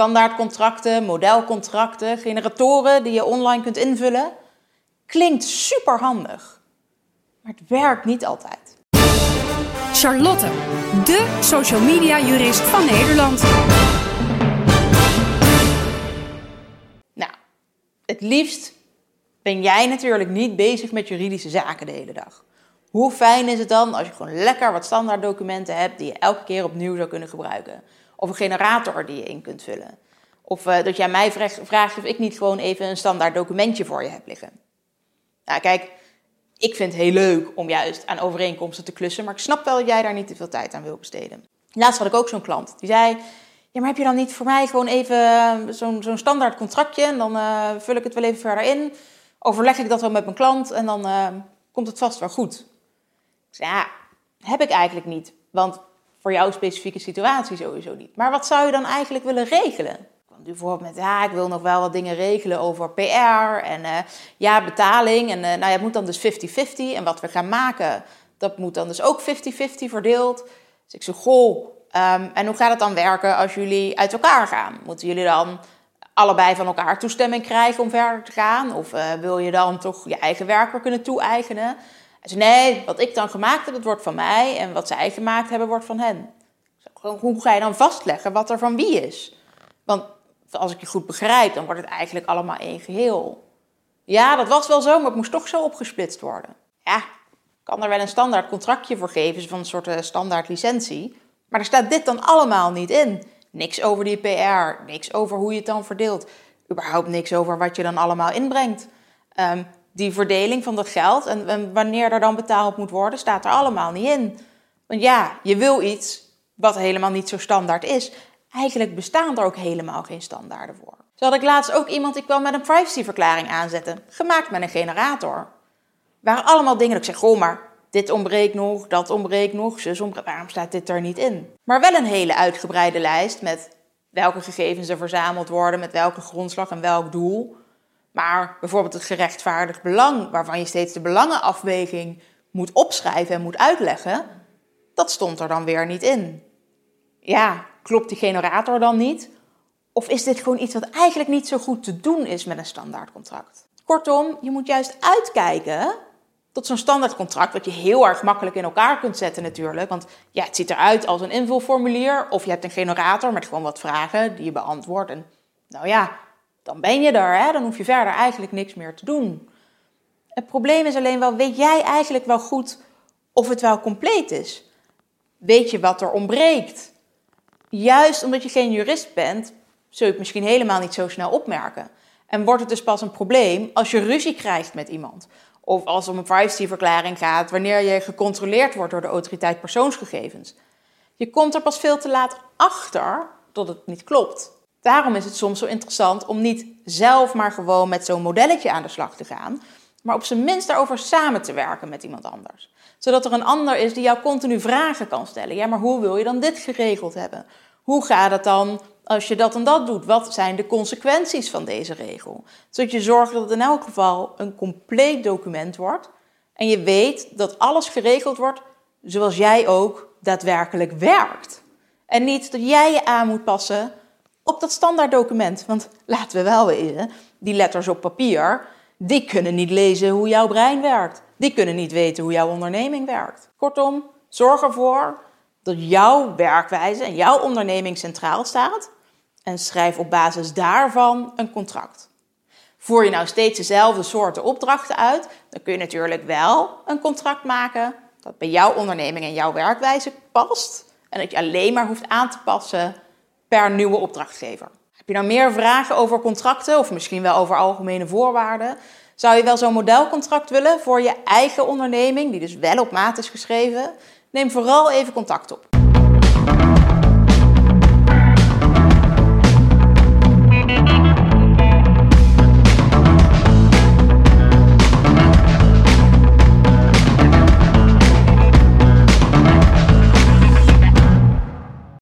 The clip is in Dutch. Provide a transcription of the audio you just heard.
standaardcontracten, modelcontracten, generatoren die je online kunt invullen. Klinkt super handig, maar het werkt niet altijd. Charlotte, de social media jurist van Nederland. Nou, het liefst ben jij natuurlijk niet bezig met juridische zaken de hele dag. Hoe fijn is het dan als je gewoon lekker wat standaard documenten hebt die je elke keer opnieuw zou kunnen gebruiken? Of een generator die je in kunt vullen. Of uh, dat jij mij vraagt of ik niet gewoon even een standaard documentje voor je heb liggen. Nou, kijk, ik vind het heel leuk om juist aan overeenkomsten te klussen, maar ik snap wel dat jij daar niet te veel tijd aan wil besteden. Laatst had ik ook zo'n klant die zei: Ja, maar heb je dan niet voor mij gewoon even eh, zo'n standaard contractje en dan uh, vul ik het wel even verder in? Overleg ik dat wel met mijn klant en dan komt het vast wel goed. Ik zei, ja, heb ik eigenlijk niet. Want voor jouw specifieke situatie sowieso niet. Maar wat zou je dan eigenlijk willen regelen? Want bijvoorbeeld met, ja, ik wil nog wel wat dingen regelen over PR en uh, ja, betaling. En uh, nou ja, het moet dan dus 50-50. En wat we gaan maken, dat moet dan dus ook 50-50 verdeeld. Dus ik zeg, goh, um, en hoe gaat het dan werken als jullie uit elkaar gaan? Moeten jullie dan allebei van elkaar toestemming krijgen om verder te gaan? Of uh, wil je dan toch je eigen werker kunnen toe-eigenen? Hij nee, wat ik dan gemaakt heb, dat wordt van mij. En wat zij gemaakt hebben, wordt van hen. Hoe ga je dan vastleggen wat er van wie is? Want als ik je goed begrijp, dan wordt het eigenlijk allemaal één geheel. Ja, dat was wel zo, maar het moest toch zo opgesplitst worden. Ja, kan er wel een standaard contractje voor geven, van een soort eh, standaard licentie. Maar er staat dit dan allemaal niet in. Niks over die PR, niks over hoe je het dan verdeelt. Überhaupt niks over wat je dan allemaal inbrengt. Um, die verdeling van dat geld en, wanneer er dan betaald moet worden, staat er allemaal niet in. Want ja, je wil iets wat helemaal niet zo standaard is. Eigenlijk bestaan er ook helemaal geen standaarden voor. Zo had ik laatst ook iemand die kwam met een privacyverklaring aanzetten, gemaakt met een generator. Waren allemaal dingen dat ik zeg, goh, maar dit ontbreekt nog, dat ontbreekt nog, zus ontbreekt, waarom staat dit er niet in? Maar wel een hele uitgebreide lijst met welke gegevens er verzameld worden, met welke grondslag en welk doel. Maar bijvoorbeeld het gerechtvaardigd belang, waarvan je steeds de belangenafweging moet opschrijven en moet uitleggen, dat stond er dan weer niet in. Ja, klopt die generator dan niet? Of is dit gewoon iets wat eigenlijk niet zo goed te doen is met een standaardcontract? Kortom, je moet juist uitkijken tot zo'n standaardcontract, wat je heel erg makkelijk in elkaar kunt zetten natuurlijk. Want ja, het ziet eruit als een invulformulier, of je hebt een generator met gewoon wat vragen die je beantwoordt. En nou ja, dan ben je er, hè? dan hoef je verder eigenlijk niks meer te doen. Het probleem is alleen wel, weet jij eigenlijk wel goed of het wel compleet is? Weet je wat er ontbreekt? Juist omdat je geen jurist bent, zul je het misschien helemaal niet zo snel opmerken. En wordt het dus pas een probleem als je ruzie krijgt met iemand. Of als het om een privacyverklaring gaat, wanneer je gecontroleerd wordt door de autoriteit persoonsgegevens. Je komt er pas veel te laat achter dat het niet klopt. Daarom is het soms zo interessant om niet zelf maar gewoon met zo'n modelletje aan de slag te gaan, maar op zijn minst daarover samen te werken met iemand anders. Zodat er een ander is die jou continu vragen kan stellen. Ja, maar hoe wil je dan dit geregeld hebben? Hoe gaat het dan als je dat en dat doet? Wat zijn de consequenties van deze regel? Zodat je zorgt dat het in elk geval een compleet document wordt en je weet dat alles geregeld wordt zoals jij ook daadwerkelijk werkt. En niet dat jij je aan moet passen op dat standaard document. Want laten we wel weten, die letters op papier, die kunnen niet lezen hoe jouw brein werkt. Die kunnen niet weten hoe jouw onderneming werkt. Kortom, zorg ervoor dat jouw werkwijze en jouw onderneming centraal staat. En schrijf op basis daarvan een contract. Voer je nou steeds dezelfde soorten opdrachten uit, dan kun je natuurlijk wel een contract maken dat bij jouw onderneming en jouw werkwijze past. En dat je alleen maar hoeft aan te passen per nieuwe opdrachtgever. Heb je nou meer vragen over contracten of misschien wel over algemene voorwaarden? Zou je wel zo'n modelcontract willen voor je eigen onderneming, die dus wel op maat is geschreven? Neem vooral even contact op.